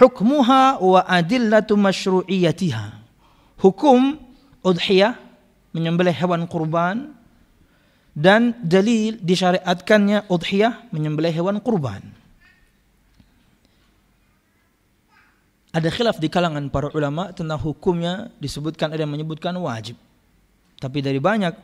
hukmuha wa adillatu masyru'iyatiha. Hukum udhiyah menyembelih hewan kurban dan dalil disyariatkannya udhiyah menyembelih hewan kurban. Ada khilaf di kalangan para ulama tentang hukumnya disebutkan ada yang menyebutkan wajib. Tapi dari banyak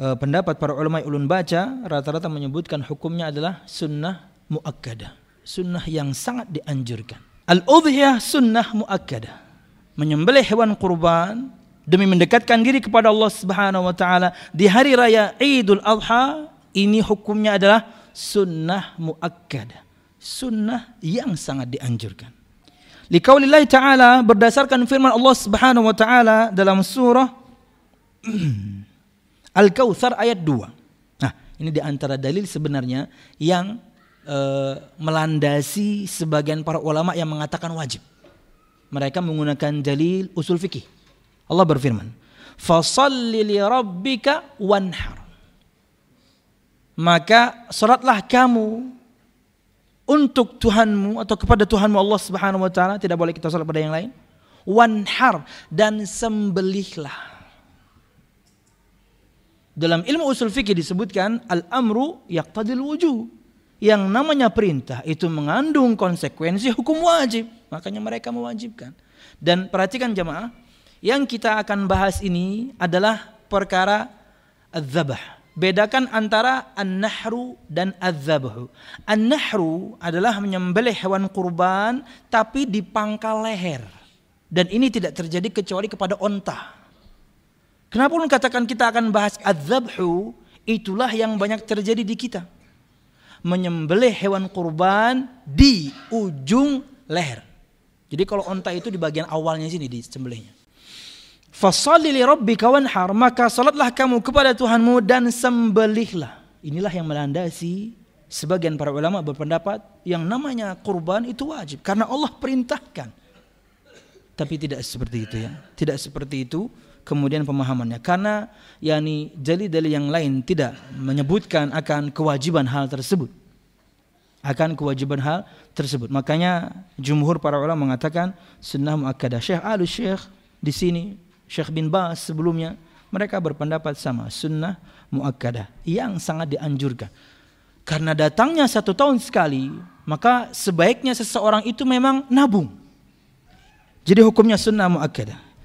uh, pendapat para ulama ulun baca rata-rata menyebutkan hukumnya adalah sunnah muakkadah, sunnah yang sangat dianjurkan. Al-udhiyah sunnah muakkadah. Menyembelih hewan kurban demi mendekatkan diri kepada Allah Subhanahu wa taala di hari raya Idul Adha ini hukumnya adalah sunnah muakkadah. Sunnah yang sangat dianjurkan. Liqaulillah ta'ala berdasarkan firman Allah Subhanahu wa taala dalam surah Al-Kautsar ayat 2. Nah, ini di antara dalil sebenarnya yang uh, melandasi sebagian para ulama yang mengatakan wajib. Mereka menggunakan dalil usul fikih. Allah berfirman, "Fashalli li rabbika wanhar." Maka salatlah kamu untuk Tuhanmu atau kepada Tuhanmu Allah Subhanahu wa taala, tidak boleh kita salat pada yang lain. Wanhar dan sembelihlah. Dalam ilmu usul fikih disebutkan al-amru yaqtadil wujub. Yang namanya perintah itu mengandung konsekuensi hukum wajib. Makanya mereka mewajibkan. Dan perhatikan jemaah, yang kita akan bahas ini adalah perkara az-zabah bedakan antara an-nahru dan az-zabhu. An-nahru adalah menyembelih hewan kurban tapi di pangkal leher. Dan ini tidak terjadi kecuali kepada onta. Kenapa pun katakan kita akan bahas az-zabhu, itulah yang banyak terjadi di kita. Menyembelih hewan kurban di ujung leher. Jadi kalau onta itu di bagian awalnya sini disembelihnya. Fasalli li rabbika wanhar, maka salatlah kamu kepada Tuhanmu dan sembelihlah. Inilah yang melandasi sebagian para ulama berpendapat yang namanya kurban itu wajib karena Allah perintahkan. Tapi tidak seperti itu ya. Tidak seperti itu kemudian pemahamannya karena yakni dalil-dalil yang lain tidak menyebutkan akan kewajiban hal tersebut. Akan kewajiban hal tersebut. Makanya jumhur para ulama mengatakan sunnah muakkadah. Syekh Al Syekh di sini Syekh bin Bas sebelumnya mereka berpendapat sama sunnah muakkadah yang sangat dianjurkan karena datangnya satu tahun sekali maka sebaiknya seseorang itu memang nabung jadi hukumnya sunnah muakkadah